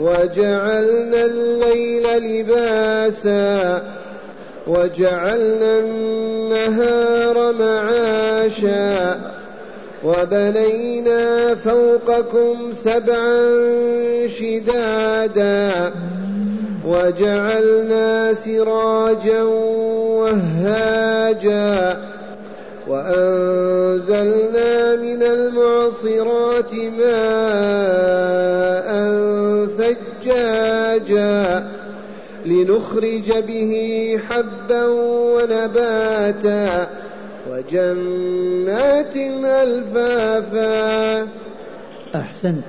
وجعلنا الليل لباسا وجعلنا النهار معاشا وبنينا فوقكم سبعا شدادا وجعلنا سراجا وهاجا وأنزلنا من المعصرات ماء لنخرج به حبا ونباتا وجنات ألفافا. أحسنت.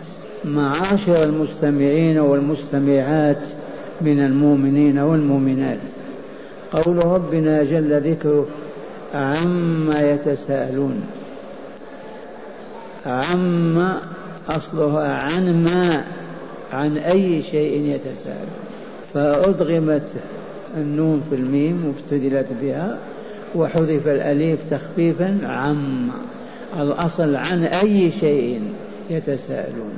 معاشر المستمعين والمستمعات من المؤمنين والمؤمنات. قول ربنا جل ذكره عما يتساءلون. عما أصلها عن ما عن أي شيء يتساءلون. فأدغمت النون في الميم وابتدلت بها وحذف الأليف تخفيفا عما الأصل عن أي شيء يتساءلون.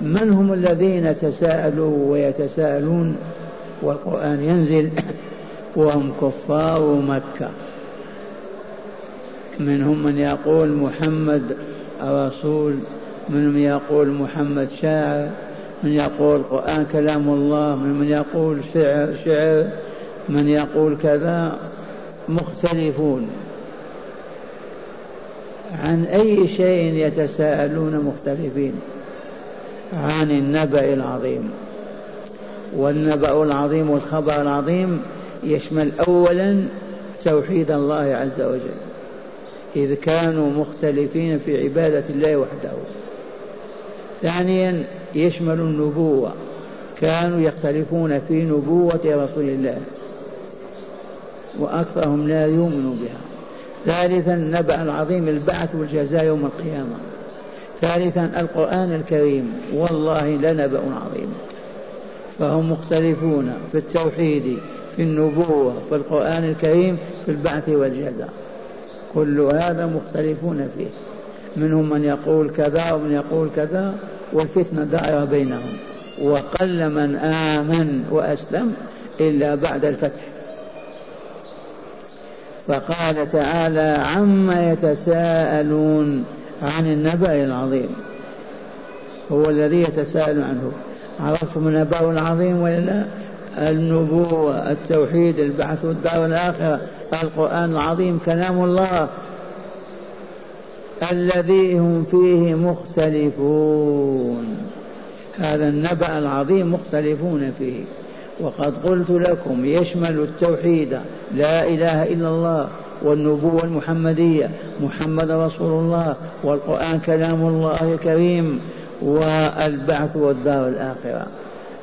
من هم الذين تساءلوا ويتساءلون؟ والقرآن ينزل وهم كفار مكة. منهم من يقول محمد رسول منهم يقول محمد شاعر. من يقول القرآن كلام الله من يقول شعر شعر من يقول كذا مختلفون. عن أي شيء يتساءلون مختلفين؟ عن النبأ العظيم. والنبأ العظيم والخبر العظيم يشمل أولا توحيد الله عز وجل إذ كانوا مختلفين في عبادة الله وحده. ثانيا يشمل النبوة. كانوا يختلفون في نبوة رسول الله. وأكثرهم لا يؤمن بها. ثالثا النبأ العظيم البعث والجزاء يوم القيامة. ثالثا القرآن الكريم. والله لنبأ عظيم. فهم مختلفون في التوحيد في النبوة في القرآن الكريم في البعث والجزاء. كل هذا مختلفون فيه. منهم من يقول كذا ومن يقول كذا. والفتنة دائرة بينهم. وقل من آمن وأسلم إلا بعد الفتح. فقال تعالى عما يتساءلون عن النبأ العظيم. هو الذي يتساءل عنه. عرفتم النبأ العظيم ولا النبوة التوحيد البعث والدار الآخرة القرآن العظيم كلام الله. الذي هم فيه مختلفون. هذا النبأ العظيم مختلفون فيه. وقد قلت لكم يشمل التوحيد لا إله إلا الله والنبوة المحمدية محمد رسول الله والقرآن كلام الله الكريم والبعث والدار الآخرة.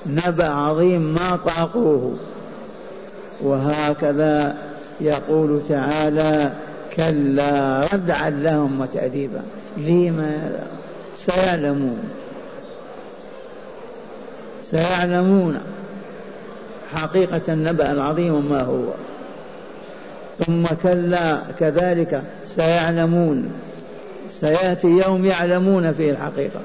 نبأ عظيم ما طاقوه. وهكذا يقول تعالى كلا ردعا لهم وتأديبا. لماذا سيعلمون. سيعلمون حقيقة النبأ العظيم ما هو. ثم كلا كذلك سيعلمون. سيأتي يوم يعلمون فيه الحقيقة.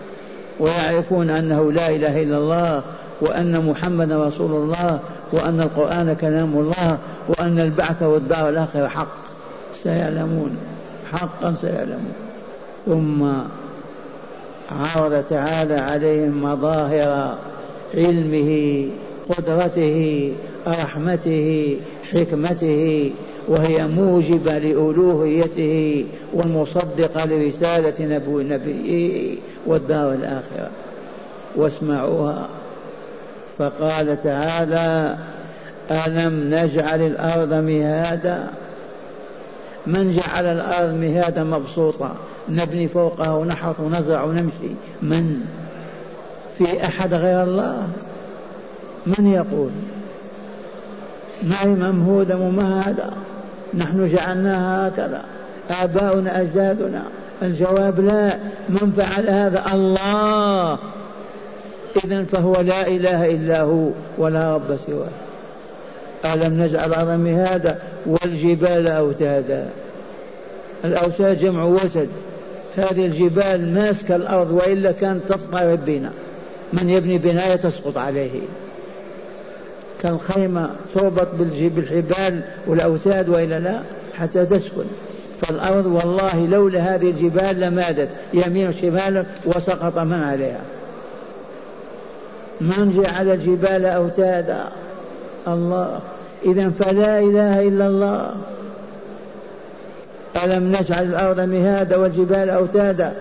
ويعرفون أنه لا إله إلا الله وأن محمد رسول الله وأن القرآن كلام الله وأن البعث والدار الآخرة حق. سيعلمون حقا سيعلمون. ثم عرض تعالى عليهم مظاهر علمه قدرته رحمته حكمته وهي موجبة لألوهيته والمصدقة لرسالة نبو نبيه والدار الآخرة. واسمعوها. فقال تعالى ألم نجعل الأرض مهادا؟ من جعل الأرض مهادا مبسوطة نبني فوقها ونحرث ونزرع ونمشي. من؟ في أحد غير الله؟ من يقول؟ معي ممهودة ممهدة؟ نحن جعلناها هكذا. آباؤنا أجدادنا. الجواب لا. من فعل هذا؟ الله. إذا فهو لا إله إلا هو ولا رب سواه. ألم نجعل الأرض مهادا والجبال أوتادا. الأوتاد جمع وتد هذه الجبال ماسكة الأرض وإلا كانت تضطرب بنا من يبني بناية تسقط عليه. كالخيمة تربط بالحبال والأوتاد وإلا لا؟ حتى تسكن. فالأرض والله لولا هذه الجبال لمادت يمين وشمالا وسقط من عليها. من جعل الجبال أوتادا؟ الله. إذا فلا إله إلا الله. ألم نجعل الأرض مهادا والجبال أوتادا؟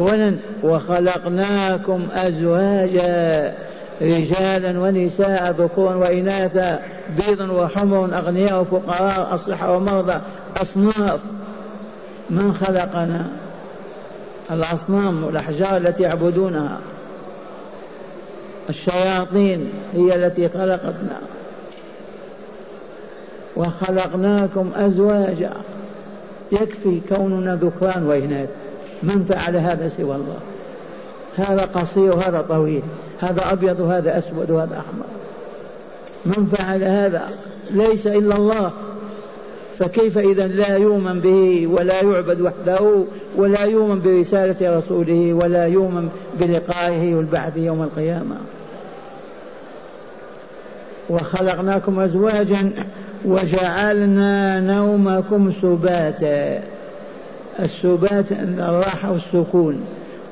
أولا وخلقناكم أزواجا رجالا ونساء ذكورا وإناثا بيضا وحمر أغنياء وفقراء أصحى ومرضى أصناف. من خلقنا؟ الأصنام والأحجار التي يعبدونها. الشياطين هي التي خلقتنا. وخلقناكم أزواجا. يكفي كوننا ذكران وإناث. من فعل هذا سوى الله؟ هذا قصير وهذا طويل. هذا أبيض وهذا أسود وهذا أحمر. من فعل هذا ليس إلا الله. فكيف إذا لا يؤمن به ولا يعبد وحده ولا يؤمن برسالة رسوله ولا يؤمن بلقائه والبعث يوم القيامة؟ وخلقناكم أزواجا وجعلنا نومكم سباتا. السبات الراحة والسكون.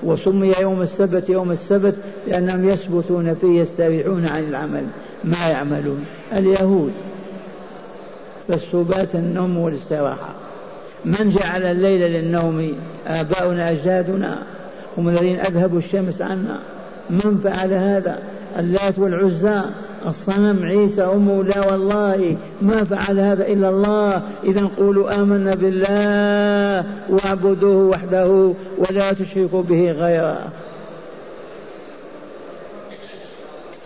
وسمي يوم السبت يوم السبت لأنهم يثبتون فيه يستريحون عن العمل. ما يعملون؟ اليهود. فالسبات النوم والاستراحة. من جعل الليل للنوم؟ آباؤنا أجدادنا. هم الذين أذهبوا الشمس عنا. من فعل هذا؟ اللات والعزى. الصنم عيسى أمه لا والله ما فعل هذا إلا الله. إذا قولوا آمنا بالله واعبدوه وحده ولا تشركوا به غيره.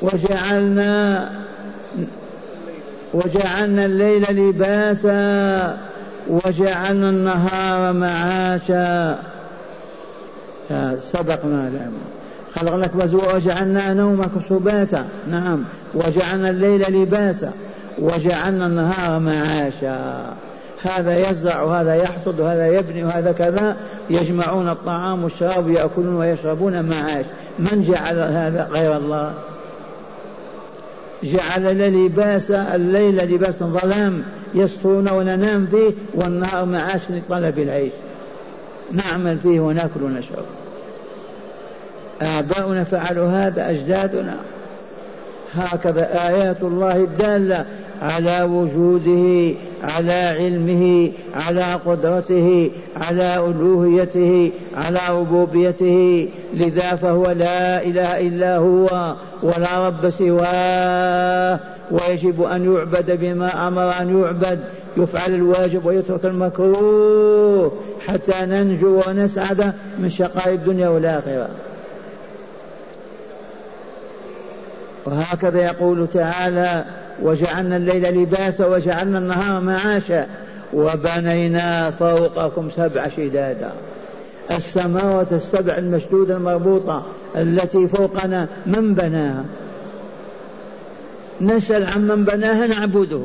وجعلنا وجعلنا الليل لباسا وجعلنا النهار معاشا. سبقنا لهم خلقناك وجعلنا نومك سباتا. نعم. وجعلنا الليل لباسا. وجعلنا النهار معاشا. هذا يزرع وهذا يحصد وهذا يبني وهذا كذا. يجمعون الطعام والشراب يأكلون ويشربون معاش. من جعل هذا غير الله؟ جعل لباس الليل لباس ظلام. يسطون وننام فيه والنهار معاش لطلب العيش. نعمل فيه ونأكل ونشرب. آباؤنا فعلوا هذا أجدادنا. هكذا آيات الله الدالة على وجوده على علمه على قدرته على ألوهيته على ربوبيته. لذا فهو لا إله إلا هو ولا رب سواه. ويجب أن يعبد بما أمر أن يعبد. يفعل الواجب ويترك المكروه. حتى ننجو ونسعد من شقاء الدنيا والآخرة. وهكذا يقول تعالى وجعلنا الليل لباسا وجعلنا النهار معاشا وبنينا فوقكم سبع شدادا. السماوات السبع المشدودة المربوطة التي فوقنا من بناها؟ نسأل عن من بناها نعبده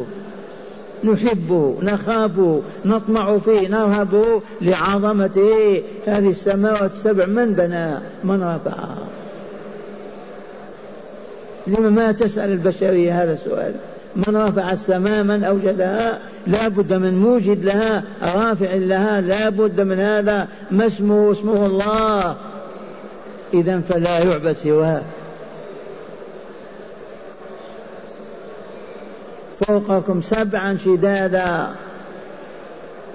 نحبه نخافه نطمع فيه نرهبه لعظمته. هذه السماوات السبع من بناها؟ من رفعها؟ لما ما تسأل البشرية هذا السؤال. من رفع السماء من أوجدها لا بد من موجد لها رافع لها لا بد من هذا. ما اسمه؟ اسمه الله. إذا فلا يعبد سواه. فوقكم سبعا شدادا.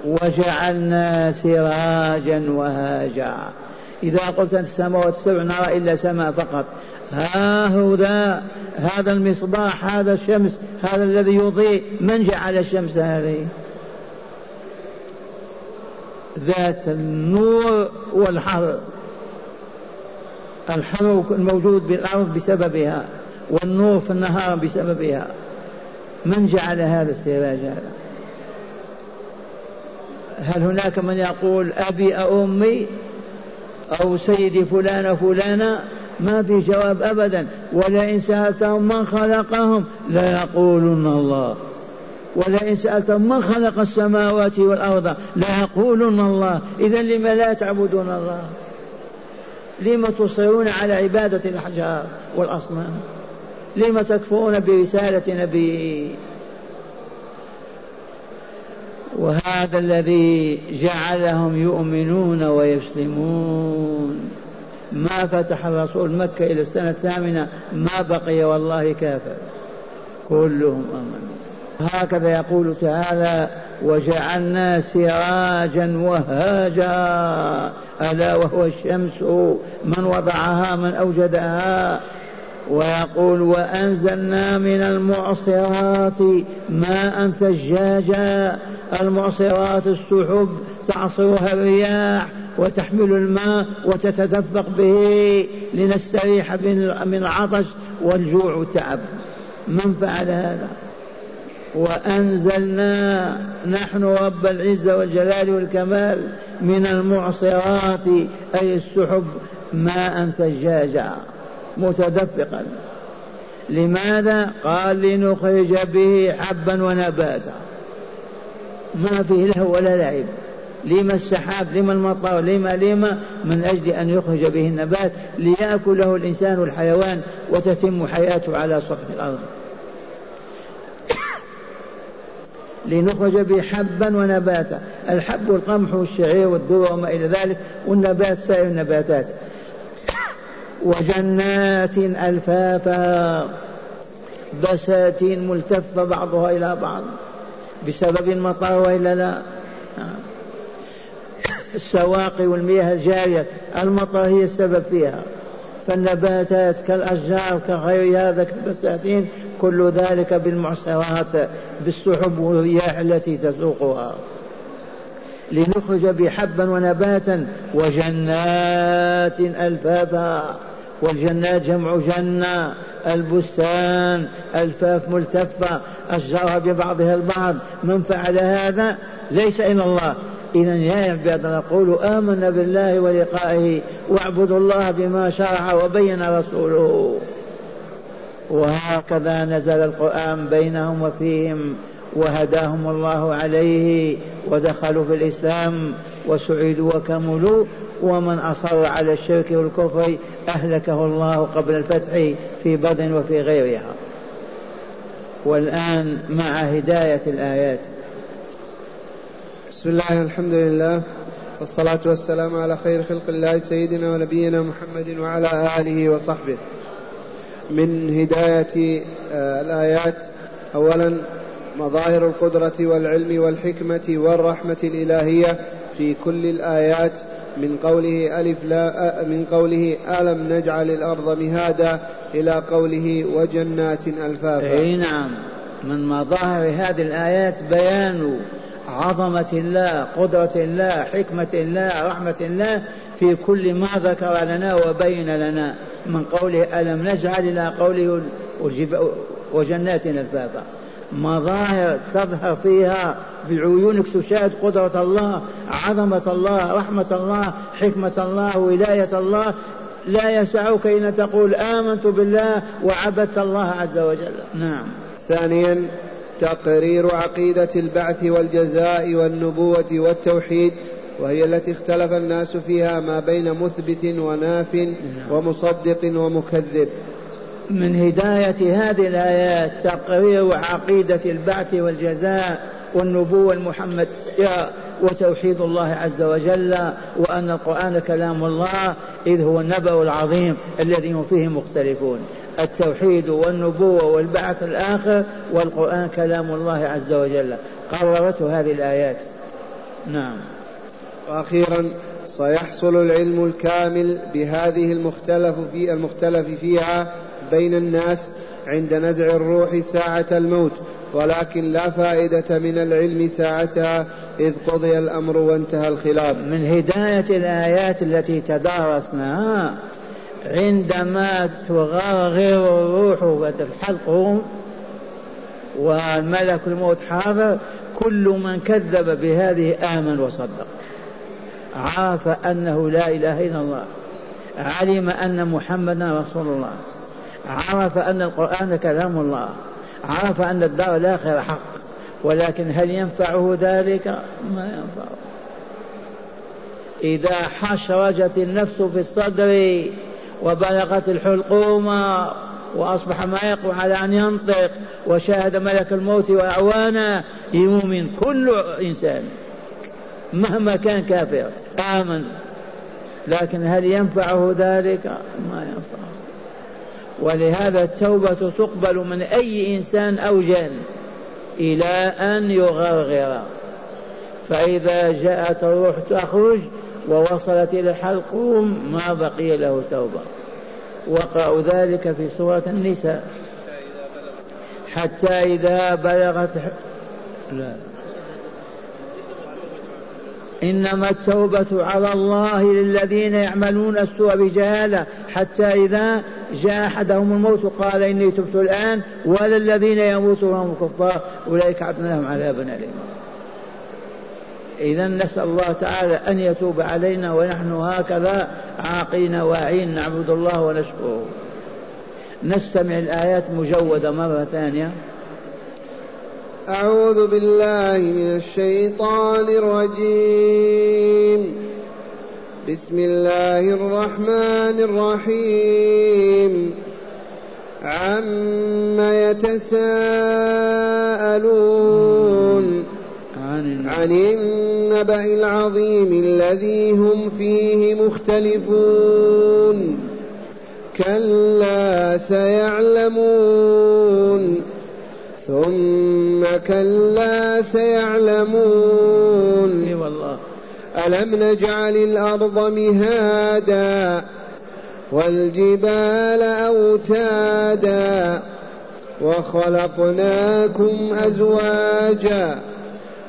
وجعلنا سراجا وهاجا. إذا قلت السماوات السبع نرى إلا سماء فقط. ها هدى هذا المصباح هذا الشمس هذا الذي يضيء من جعل الشمس هذه؟ ذات النور والحر. الحر الموجود بالأرض بسببها والنور في النهار بسببها. من جعل هذا السراج هذا هل هناك من يقول أبي أو أمي أو سيدي فلان فلانة؟ ما في جواب أبدا. ولئن سألتهم من خلقهم ليقولن الله. ولئن سألتهم من خلق السماوات والأرض ليقولن الله. إذا لما لا تعبدون الله؟ لم تصرون على عبادة الأحجار والأصنام؟ لم تكفرون برسالة نبي؟ وهذا الذي جعلهم يؤمنون ويسلمون. ما فتح الرسول مكة إلى السنة الثامنة ما بقي والله كافر. كلهم آمنوا. هكذا يقول تعالى وجعلنا سراجا وهاجا ألا وهو الشمس من وضعها من أوجدها. ويقول وأنزلنا من المعصرات ماء ثجاجا المعصرات السحب تعصرها الرياح وتحمل الماء وتتدفق به لنستريح من العطش والجوع والتعب. من فعل هذا؟ وأنزلنا نحن رب العزة والجلال والكمال من المعصرات أي السحب ماء ثجاجا متدفقا. لماذا؟ قال لنخرج به حبا ونباتا. ما فيه له ولا لعب. لما السحاب لما المطر لما لما من أجل أن يخرج به النبات ليأكله الإنسان والحيوان وتتم حياته على سطح الأرض. لنخرج به حبا ونباتا. الحب والقمح والشعير والذرة وما إلى ذلك والنبات سائر النباتات. وجنات ألفافا. بساتين ملتفة بعضها إلى بعض. بسبب المطر وإلا لا. السواقي والمياه الجارية المطر هي السبب فيها. فالنباتات كالأشجار كغير هذا كالبساتين كل ذلك بالمعصرات بالسحب والرياح التي تسوقها. لنخرج بحبا ونباتا وجنات ألفافا. والجنات جمع جنة البستان ألفاف ملتفة أشجارها ببعضها البعض. من فعل هذا؟ ليس إلا الله. إذا يا عباد نقول آمنا بالله ولقائه واعبدوا الله بما شرع وبين رسوله. وهكذا نزل القرآن بينهم وفيهم وهداهم الله عليه ودخلوا في الإسلام وسعدوا وكملوا ومن أصر على الشرك والكفر أهلكه الله قبل الفتح في بدر وفي غيرها. والآن مع هداية الآيات. بسم الله الحمد لله والصلاة والسلام على خير خلق الله سيدنا ونبينا محمد وعلى آله وصحبه. من هداية آه، الآيات أولا مظاهر القدرة والعلم والحكمة والرحمة الإلهية في كل الآيات من قوله ألف لا من قوله ألم نجعل الأرض مهادا إلى قوله وجنات ألفافا. أي نعم. من مظاهر هذه الآيات بيان عظمة الله قدرة الله حكمة الله رحمة الله في كل ما ذكر لنا وبين لنا. من قوله ألم نجعل إلى قوله وجنات ألفافا مظاهر تظهر فيها بعيونك تشاهد قدرة الله عظمة الله رحمة الله حكمة الله ولاية الله. لا يسعك أن تقول آمنت بالله وعبدت الله عز وجل. نعم. ثانيا تقرير عقيدة البعث والجزاء والنبوة والتوحيد وهي التي اختلف الناس فيها ما بين مثبت وناف نعم. ومصدق ومكذب من هداية هذه الآيات تقرير عقيدة البعث والجزاء والنبوة المحمدية وتوحيد الله عز وجل وأن القرآن كلام الله إذ هو النبأ العظيم الذي هم فيه مختلفون التوحيد والنبوة والبعث الآخر والقرآن كلام الله عز وجل. قررته هذه الآيات. نعم. وأخيرا سيحصل العلم الكامل بهذه المختلف في المختلف فيها بين الناس عند نزع الروح ساعة الموت ولكن لا فائدة من العلم ساعتها إذ قضي الأمر وانتهى الخلاف. من هداية الآيات التي تدارسناها عندما تغرغر الروح وتحلقهم والملك الموت حاضر كل من كذب بهذه آمن وصدق. عرف أنه لا إله إلا الله. علم أن محمدا رسول الله. عرف أن القرآن كلام الله. عرف أن الدار الآخرة حق. ولكن هل ينفعه ذلك؟ ما ينفعه. إذا حشرجت النفس في الصدر وبلغت الحلقوم وأصبح ما يقوى على أن ينطق وشاهد ملك الموت وأعوانه يؤمن كل إنسان مهما كان كافر آمن. لكن هل ينفعه ذلك؟ ما ينفعه. ولهذا التوبة تقبل من أي إنسان أو جان إلى أن يغرغر. فإذا جاءت الروح تخرج ووصلت إلى الحلقوم ما بقي له توبة وقعوا ذلك في سورة النساء. حتى إذا بلغت لا. إنما التوبة على الله للذين يعملون السوء بجهالة. حتى إذا جاء أحدهم الموت قال إني تبت الآن ولا الذين يموتون وهم كفار. أولئك عدنا لهم عذابا أليما. إذا نسأل الله تعالى أن يتوب علينا ونحن هكذا عاقلين واعين نعبد الله ونشكره. نستمع الآيات مجودة مرة ثانية. أعوذ بالله من الشيطان الرجيم. بسم الله الرحمن الرحيم. عم يتساءلون عن, عن النبأ العظيم الذي هم فيه مختلفون. كلا سيعلمون. ثم كلا سيعلمون. والله. ألم نجعل الأرض مهادا والجبال أوتادا وخلقناكم أزواجا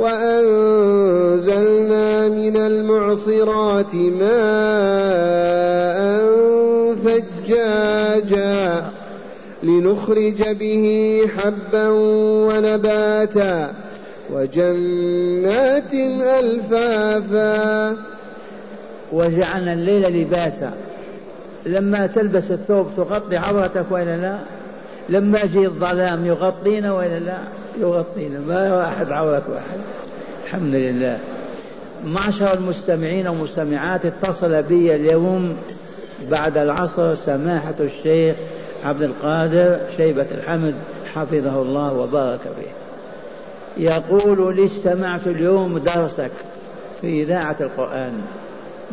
وأنزلنا من المعصرات ماء ثجاجا لنخرج به حبا ونباتا وجنات ألفافا. وجعلنا الليل لباسا. لما تلبس الثوب تغطي عورتك وإلا لا؟ لما يجي الظلام يغطينا وإلا لا؟ يغطينا. ما واحد عورة واحد. الحمد لله. معشر المستمعين والمستمعات اتصل بي اليوم بعد العصر سماحة الشيخ عبد القادر شيبة الحمد حفظه الله وبارك فيه. يقول لي استمعت اليوم درسك في إذاعة القرآن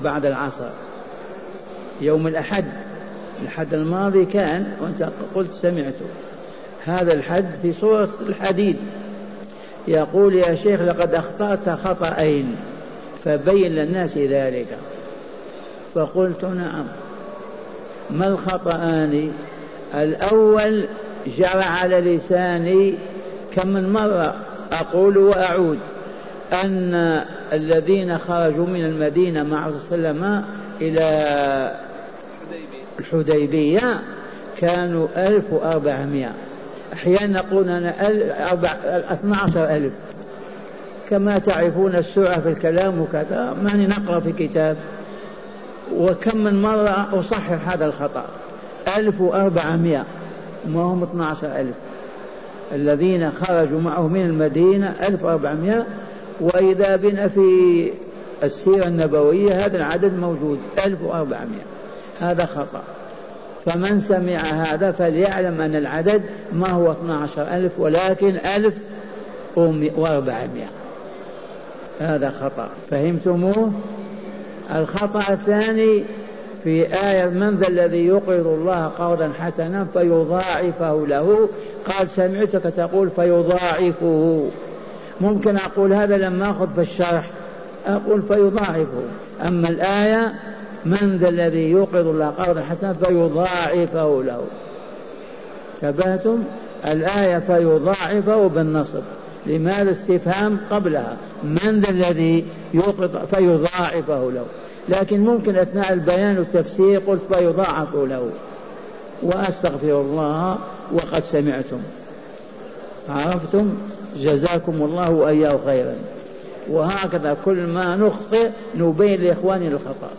بعد العصر. يوم الأحد الحد الماضي كان وأنت قلت سمعته. هذا الحد في سورة الحديد. يقول يا شيخ لقد أخطأت خطأين فبين للناس ذلك. فقلت نعم. ما الخطأان؟ الأول جرى على لساني كم من مرة أقول وأعود أن الذين خرجوا من المدينة مع صلى الله وسلم إلى الحديبية كانوا ألف وأربعمائة. أحيانا نقول أنا اثنا عشر ألف. كما تعرفون السرعة في الكلام وكذا ماني نقرأ في كتاب. وكم من مرة أصحح هذا الخطأ؟ ألف وأربعمائة. ما هم اثنا عشر ألف؟ الذين خرجوا معه من المدينة 1400 وإذا بنا في السيرة النبوية هذا العدد موجود. 1400 هذا خطأ. فمن سمع هذا فليعلم أن العدد ما هو 12 ألف ولكن ألف وأربعمائة. هذا خطأ. فهمتموه؟ الخطأ الثاني في آية من ذا الذي يقرض الله قرضا حسنا فيضاعفه له. قال سمعتك تقول فيضاعفه. ممكن أقول هذا لما أخذ في الشرح. أقول فيضاعفه. أما الآية من ذا الذي يوقظ الله قرضا حسنا فيضاعفه له. تبهتم الآية فيضاعفه بالنصب. لماذا؟ استفهام قبلها. من ذا الذي يوقظ فيضاعفه له. لكن ممكن أثناء البيان والتفسير قلت فيضاعف له. وأستغفر الله وقد سمعتم. عرفتم؟ جزاكم الله وإياه خيرا. وهكذا كل ما نخطئ نبين لإخواننا الخطأ.